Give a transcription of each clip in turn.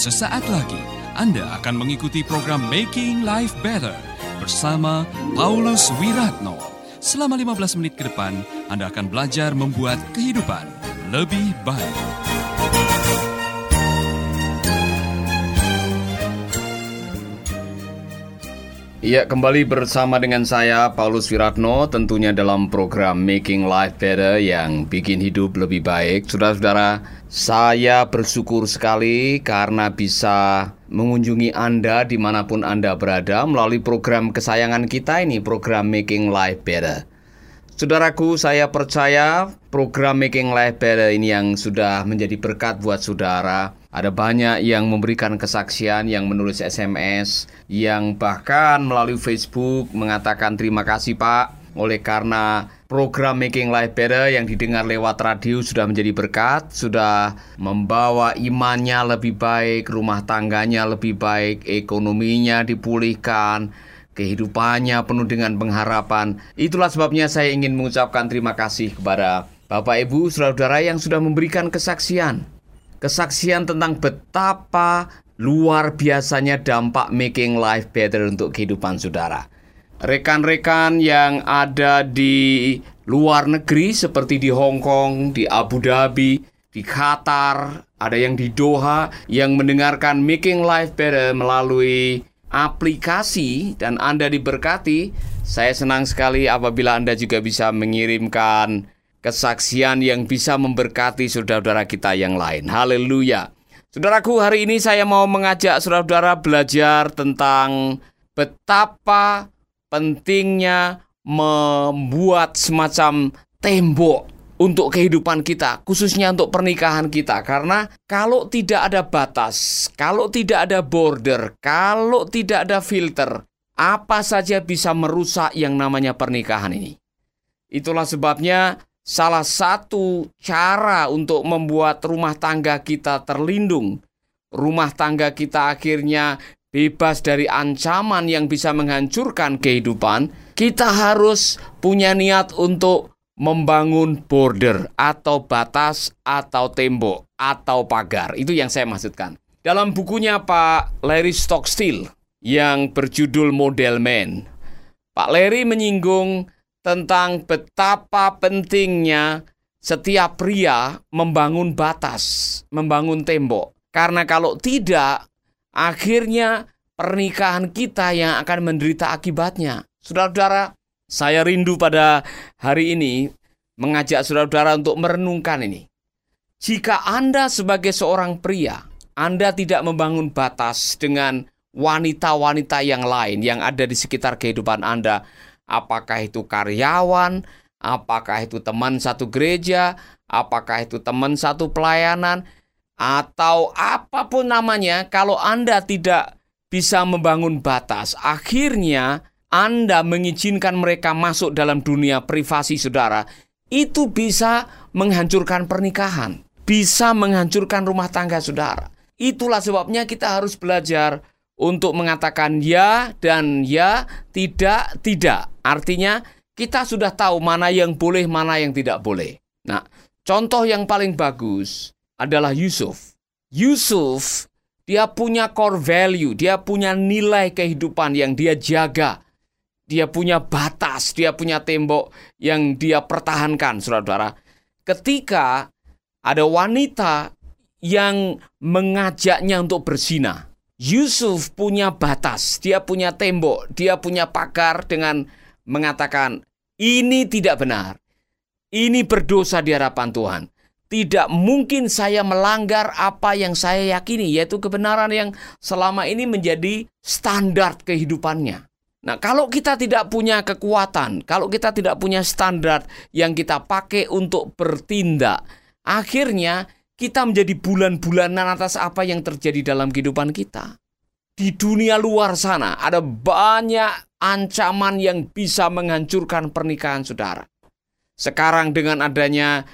Sesaat lagi Anda akan mengikuti program Making Life Better bersama Paulus Wiratno. Selama 15 menit ke depan, Anda akan belajar membuat kehidupan lebih baik. Ya, kembali bersama dengan saya Paulus Wiratno tentunya dalam program Making Life Better yang bikin hidup lebih baik. Saudara-saudara, saya bersyukur sekali karena bisa mengunjungi Anda di mana pun Anda berada melalui program kesayangan kita ini, program Making Life Better. Saudaraku, saya percaya program Making Life Better ini yang sudah menjadi berkat buat saudara ada banyak yang memberikan kesaksian, yang menulis SMS, yang bahkan melalui Facebook mengatakan terima kasih Pak oleh karena program Making Life Better yang didengar lewat radio sudah menjadi berkat, sudah membawa imannya lebih baik, rumah tangganya lebih baik, ekonominya dipulihkan, kehidupannya penuh dengan pengharapan. Itulah sebabnya saya ingin mengucapkan terima kasih kepada Bapak Ibu, saudara-saudara yang sudah memberikan kesaksian kesaksian tentang betapa luar biasanya dampak making life better untuk kehidupan saudara. Rekan-rekan yang ada di luar negeri seperti di Hong Kong, di Abu Dhabi, di Qatar, ada yang di Doha yang mendengarkan Making Life Better melalui aplikasi dan Anda diberkati. Saya senang sekali apabila Anda juga bisa mengirimkan kesaksian yang bisa memberkati saudara-saudara kita yang lain. Haleluya. Saudaraku, hari ini saya mau mengajak saudara-saudara belajar tentang betapa pentingnya membuat semacam tembok untuk kehidupan kita, khususnya untuk pernikahan kita. Karena kalau tidak ada batas, kalau tidak ada border, kalau tidak ada filter, apa saja bisa merusak yang namanya pernikahan ini. Itulah sebabnya salah satu cara untuk membuat rumah tangga kita terlindung, rumah tangga kita akhirnya bebas dari ancaman yang bisa menghancurkan kehidupan, kita harus punya niat untuk membangun border atau batas atau tembok atau pagar. Itu yang saya maksudkan. Dalam bukunya Pak Larry Stockstill yang berjudul Model Man, Pak Larry menyinggung tentang betapa pentingnya setiap pria membangun batas, membangun tembok. Karena kalau tidak, akhirnya pernikahan kita yang akan menderita akibatnya. Saudara-saudara, saya rindu pada hari ini mengajak saudara-saudara untuk merenungkan ini. Jika Anda sebagai seorang pria, Anda tidak membangun batas dengan wanita-wanita yang lain yang ada di sekitar kehidupan Anda, apakah itu karyawan, apakah itu teman satu gereja, apakah itu teman satu pelayanan, atau apa pun namanya, kalau Anda tidak bisa membangun batas, akhirnya Anda mengizinkan mereka masuk dalam dunia privasi saudara, itu bisa menghancurkan pernikahan, bisa menghancurkan rumah tangga saudara. Itulah sebabnya kita harus belajar untuk mengatakan ya dan ya, tidak, tidak. Artinya kita sudah tahu mana yang boleh, mana yang tidak boleh. Nah, contoh yang paling bagus adalah Yusuf. Yusuf dia punya core value, dia punya nilai kehidupan yang dia jaga. Dia punya batas, dia punya tembok yang dia pertahankan, saudara-saudara. Ketika ada wanita yang mengajaknya untuk berzina, Yusuf punya batas, dia punya tembok, dia punya pagar dengan mengatakan ini tidak benar. Ini berdosa di hadapan Tuhan. Tidak mungkin saya melanggar apa yang saya yakini, yaitu kebenaran yang selama ini menjadi standar kehidupannya. Nah, kalau kita tidak punya kekuatan, kalau kita tidak punya standar yang kita pakai untuk bertindak, akhirnya kita menjadi bulan-bulanan atas apa yang terjadi dalam kehidupan kita. Di dunia luar sana ada banyak ancaman yang bisa menghancurkan pernikahan saudara. Sekarang dengan adanya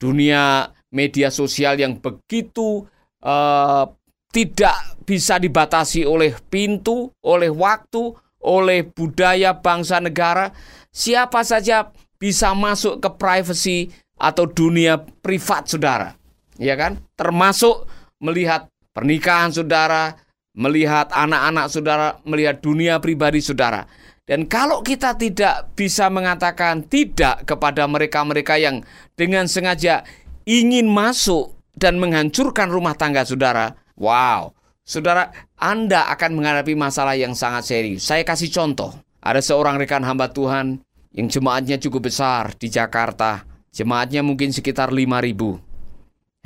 dunia media sosial yang begitu uh, tidak bisa dibatasi oleh pintu, oleh waktu, oleh budaya bangsa negara, siapa saja bisa masuk ke privacy atau dunia privat saudara ya kan? Termasuk melihat pernikahan saudara, melihat anak-anak saudara, melihat dunia pribadi saudara. Dan kalau kita tidak bisa mengatakan tidak kepada mereka-mereka yang dengan sengaja ingin masuk dan menghancurkan rumah tangga saudara, wow, saudara, Anda akan menghadapi masalah yang sangat serius. Saya kasih contoh. Ada seorang rekan hamba Tuhan yang jemaatnya cukup besar di Jakarta. Jemaatnya mungkin sekitar 5000.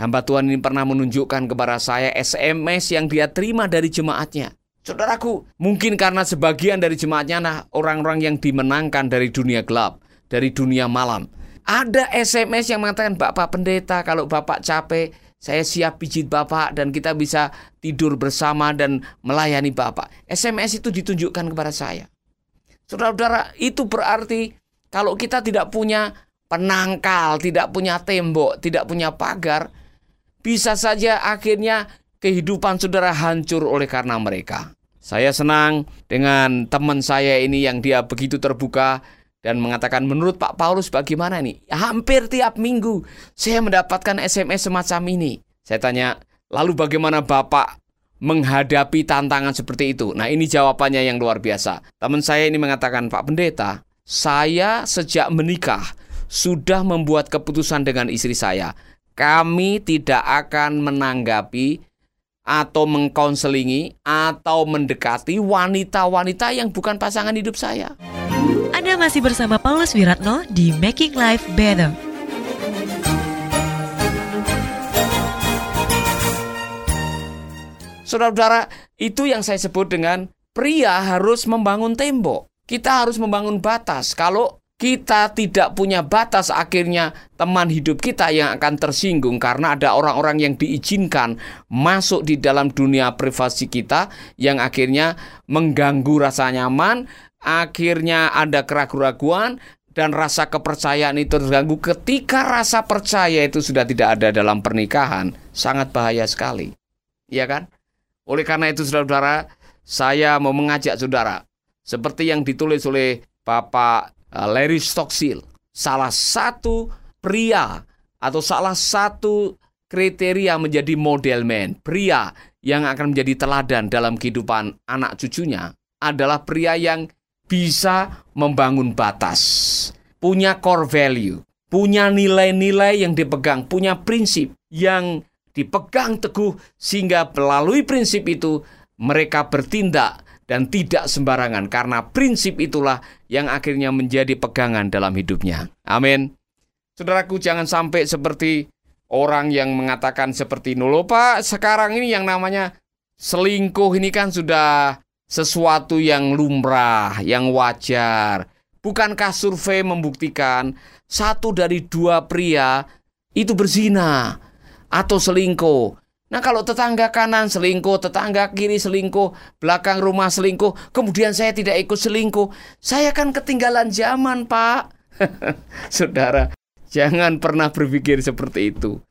Hamba Tuhan ini pernah menunjukkan kepada saya SMS yang dia terima dari jemaatnya. Saudaraku, mungkin karena sebagian dari jemaatnya nah orang-orang yang dimenangkan dari dunia gelap, dari dunia malam. Ada SMS yang mengatakan, Bapak Pendeta, kalau Bapak capek, saya siap pijit Bapak dan kita bisa tidur bersama dan melayani Bapak. SMS itu ditunjukkan kepada saya. Saudara-saudara, itu berarti kalau kita tidak punya penangkal, tidak punya tembok, tidak punya pagar, bisa saja akhirnya kehidupan saudara hancur oleh karena mereka. Saya senang dengan teman saya ini yang dia begitu terbuka dan mengatakan menurut Pak Paulus bagaimana nih? Hampir tiap minggu saya mendapatkan SMS semacam ini. Saya tanya, lalu bagaimana Bapak menghadapi tantangan seperti itu? Nah ini jawabannya yang luar biasa. Teman saya ini mengatakan, Pak Pendeta, saya sejak menikah sudah membuat keputusan dengan istri saya. Kami tidak akan menanggapi atau mengkonselingi atau mendekati wanita-wanita yang bukan pasangan hidup saya. Anda masih bersama Paulus Wiratno di Making Life Better. Saudara-saudara, itu yang saya sebut dengan pria harus membangun tembok. Kita harus membangun batas. Kalau kita tidak punya batas akhirnya teman hidup kita yang akan tersinggung karena ada orang-orang yang diizinkan masuk di dalam dunia privasi kita yang akhirnya mengganggu rasa nyaman, akhirnya ada keraguan-raguan dan rasa kepercayaan itu terganggu ketika rasa percaya itu sudah tidak ada dalam pernikahan sangat bahaya sekali. Iya kan? Oleh karena itu saudara-saudara, saya mau mengajak saudara seperti yang ditulis oleh Bapak Larry Stockstill, salah satu pria atau salah satu kriteria menjadi model man, pria yang akan menjadi teladan dalam kehidupan anak cucunya adalah pria yang bisa membangun batas, punya core value, punya nilai-nilai yang dipegang, punya prinsip yang dipegang teguh sehingga melalui prinsip itu mereka bertindak dan tidak sembarangan karena prinsip itulah yang akhirnya menjadi pegangan dalam hidupnya. Amin. Saudaraku jangan sampai seperti orang yang mengatakan seperti nulo Pak, sekarang ini yang namanya selingkuh ini kan sudah sesuatu yang lumrah, yang wajar. Bukankah survei membuktikan satu dari dua pria itu berzina atau selingkuh? Nah kalau tetangga kanan selingkuh, tetangga kiri selingkuh, belakang rumah selingkuh, kemudian saya tidak ikut selingkuh, saya kan ketinggalan zaman pak. Saudara, jangan pernah berpikir seperti itu.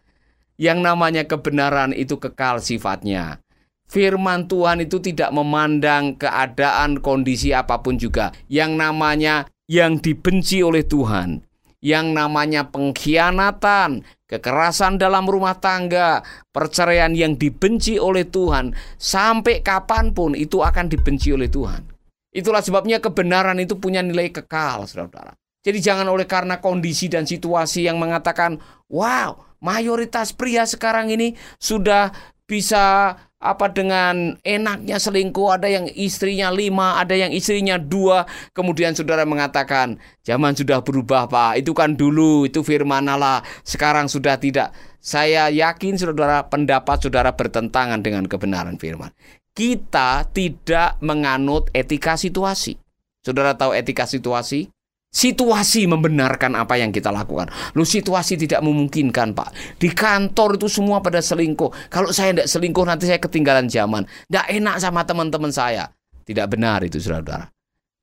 Yang namanya kebenaran itu kekal sifatnya. Firman Tuhan itu tidak memandang keadaan kondisi apa pun juga. Yang namanya yang dibenci oleh Tuhan yang namanya pengkhianatan, kekerasan dalam rumah tangga, perceraian yang dibenci oleh Tuhan, sampai kapan pun itu akan dibenci oleh Tuhan. Itulah sebabnya kebenaran itu punya nilai kekal, saudara-saudara. Jadi jangan oleh karena kondisi dan situasi yang mengatakan, wow, mayoritas pria sekarang ini sudah bisa apa dengan enaknya selingkuh? Ada yang istrinya lima ada yang istrinya dua. Kemudian saudara mengatakan zaman sudah berubah pak. Itu kan dulu itu firman Allah. Sekarang sudah tidak. Saya yakin saudara pendapat saudara bertentangan dengan kebenaran firman. Kita tidak menganut etika situasi. Saudara tahu etika situasi Situasi membenarkan apa yang kita lakukan. Lu situasi tidak memungkinkan, Pak. Di kantor itu semua pada selingkuh. Kalau saya tidak selingkuh nanti saya ketinggalan zaman. Tidak enak sama teman-teman saya. Tidak benar itu, saudara-saudara.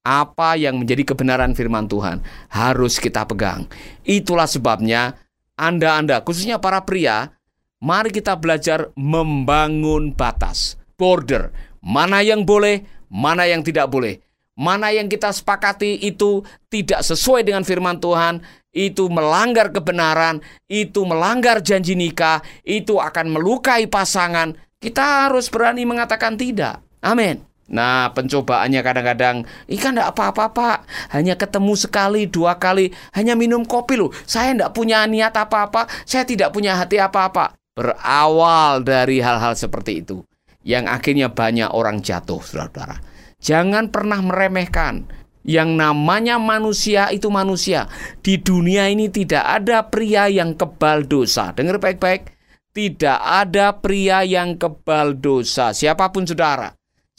Apa yang menjadi kebenaran firman Tuhan harus kita pegang. Itulah sebabnya Anda-anda, khususnya para pria, mari kita belajar membangun batas, border. Mana yang boleh, mana yang tidak boleh mana yang kita sepakati itu tidak sesuai dengan firman Tuhan, itu melanggar kebenaran, itu melanggar janji nikah, itu akan melukai pasangan, Kita harus berani mengatakan tidak. Amin. Nah, pencobaannya kadang-kadang, ikan tidak apa-apa, Pak. Hanya ketemu sekali, dua kali, hanya minum kopi loh. Saya tidak punya niat apa-apa, saya tidak punya hati apa-apa. Berawal dari hal-hal seperti itu, yang akhirnya banyak orang jatuh, saudara-saudara. Jangan pernah meremehkan. Yang namanya manusia itu manusia. Di dunia ini tidak ada pria yang kebal dosa. Dengar baik-baik. Tidak ada pria yang kebal dosa. Siapa pun saudara.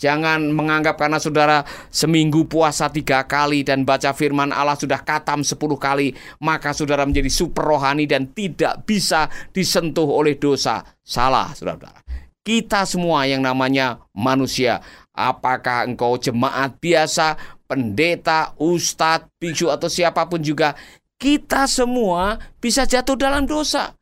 Jangan menganggap karena saudara seminggu puasa tiga kali dan baca firman Allah sudah katam sepuluh kali, maka saudara menjadi super rohani dan tidak bisa disentuh oleh dosa. Salah, saudara-saudara. Kita semua yang namanya manusia, apakah engkau jemaat biasa, pendeta, ustadz, biksu atau siapa pun juga, kita semua bisa jatuh dalam dosa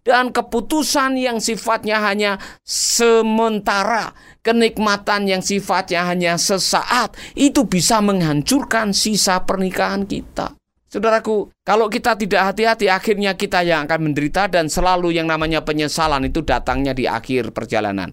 dan keputusan yang sifatnya hanya sementara, kenikmatan yang sifatnya hanya sesaat, itu bisa menghancurkan sisa pernikahan kita. Saudaraku, kalau kita tidak hati-hati, akhirnya kita yang akan menderita dan selalu yang namanya penyesalan itu datangnya di akhir perjalanan.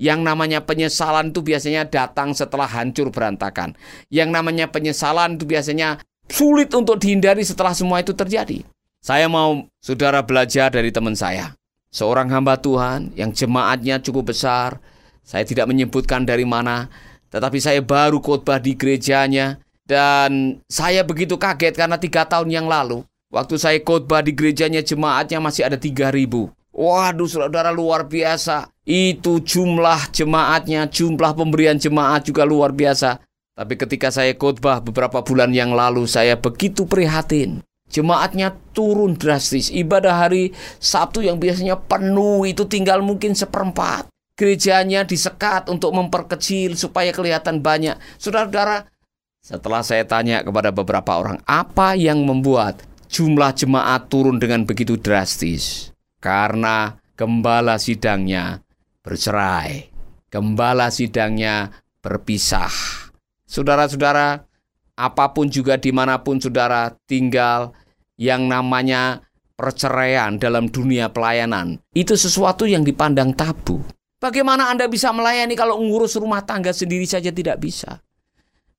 Yang namanya penyesalan itu biasanya datang setelah hancur berantakan. Yang namanya penyesalan itu biasanya sulit untuk dihindari setelah semua itu terjadi. Saya mau saudara belajar dari teman saya. Seorang hamba Tuhan yang jemaatnya cukup besar. Saya tidak menyebutkan dari mana, tetapi saya baru khotbah di gerejanya. Dan saya begitu kaget karena tiga tahun yang lalu, waktu saya khotbah di gerejanya jemaatnya masih ada tiga ribu. Waduh saudara luar biasa. Itu jumlah jemaatnya, jumlah pemberian jemaat juga luar biasa. Tapi ketika saya khotbah beberapa bulan yang lalu, saya begitu prihatin. Jemaatnya turun drastis. Ibadah hari Sabtu yang biasanya penuh itu tinggal mungkin seperempat. Gerejanya disekat untuk memperkecil supaya kelihatan banyak. Saudara-saudara, setelah saya tanya kepada beberapa orang, apa yang membuat jumlah jemaat turun dengan begitu drastis? Karena gembala sidangnya bercerai. Gembala sidangnya berpisah. Saudara-saudara, apa pun juga di mana pun saudara tinggal, yang namanya perceraian dalam dunia pelayanan itu sesuatu yang dipandang tabu. Bagaimana Anda bisa melayani kalau ngurus rumah tangga sendiri saja tidak bisa?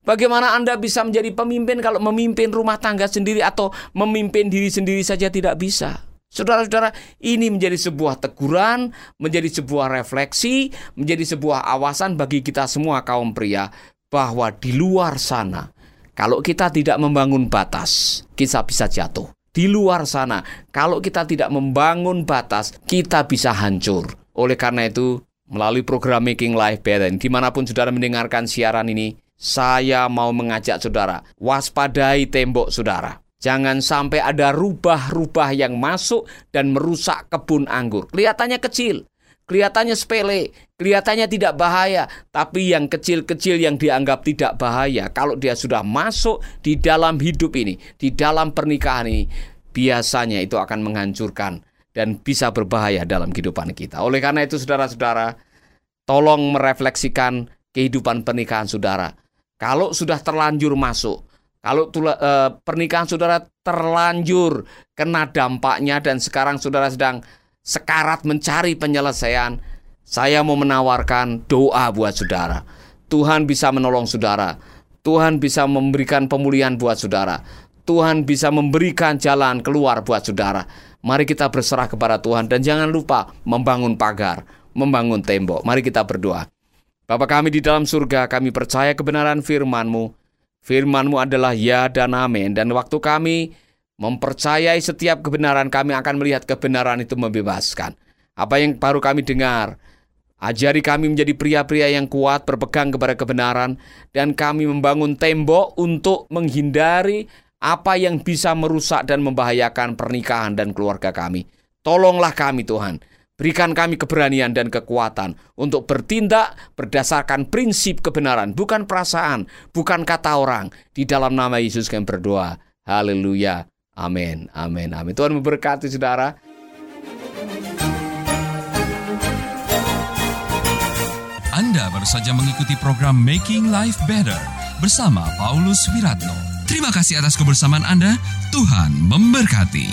Bagaimana Anda bisa menjadi pemimpin kalau memimpin rumah tangga sendiri atau memimpin diri sendiri saja tidak bisa? Saudara-saudara, ini menjadi sebuah teguran, menjadi sebuah refleksi, menjadi sebuah awasan bagi kita semua kaum pria bahwa di luar sana kalau kita tidak membangun batas, kita bisa jatuh. Di luar sana, kalau kita tidak membangun batas, kita bisa hancur. Oleh karena itu, melalui program Making Life Better, di mana pun saudara mendengarkan siaran ini, saya mau mengajak saudara, waspadai tembok saudara. Jangan sampai ada rubah-rubah yang masuk dan merusak kebun anggur. Kelihatannya kecil, Kelihatannya sepele, kelihatannya tidak bahaya, tapi yang kecil-kecil yang dianggap tidak bahaya, kalau dia sudah masuk di dalam hidup ini, di dalam pernikahan ini, biasanya itu akan menghancurkan dan bisa berbahaya dalam kehidupan kita. Oleh karena itu, saudara-saudara, tolong merefleksikan kehidupan pernikahan saudara. Kalau sudah terlanjur masuk, kalau tula, eh, pernikahan saudara terlanjur kena dampaknya dan sekarang saudara sedang sekarat mencari penyelesaian, saya mau menawarkan doa buat saudara. Tuhan bisa menolong saudara. Tuhan bisa memberikan pemulihan buat saudara. Tuhan bisa memberikan jalan keluar buat saudara. Mari kita berserah kepada Tuhan dan jangan lupa membangun pagar, membangun tembok. Mari kita berdoa. Bapa kami di dalam surga, kami percaya kebenaran firman-Mu. Firman-Mu adalah ya dan amin. Dan waktu kami Mempercayai setiap kebenaran kami akan melihat kebenaran itu membebaskan. Apa yang baru kami dengar, ajari kami menjadi pria-pria yang kuat berpegang kepada kebenaran dan kami membangun tembok untuk menghindari apa yang bisa merusak dan membahayakan pernikahan dan keluarga kami. Tolonglah kami Tuhan. Berikan kami keberanian dan kekuatan untuk bertindak berdasarkan prinsip kebenaran, bukan perasaan, bukan kata orang. Di dalam nama Yesus kami berdoa. Haleluya. Amin, amin, amin. Tuhan memberkati saudara. Anda baru saja mengikuti program Making Life Better bersama Paulus Wiratno. Terima kasih atas kebersamaan Anda. Tuhan memberkati.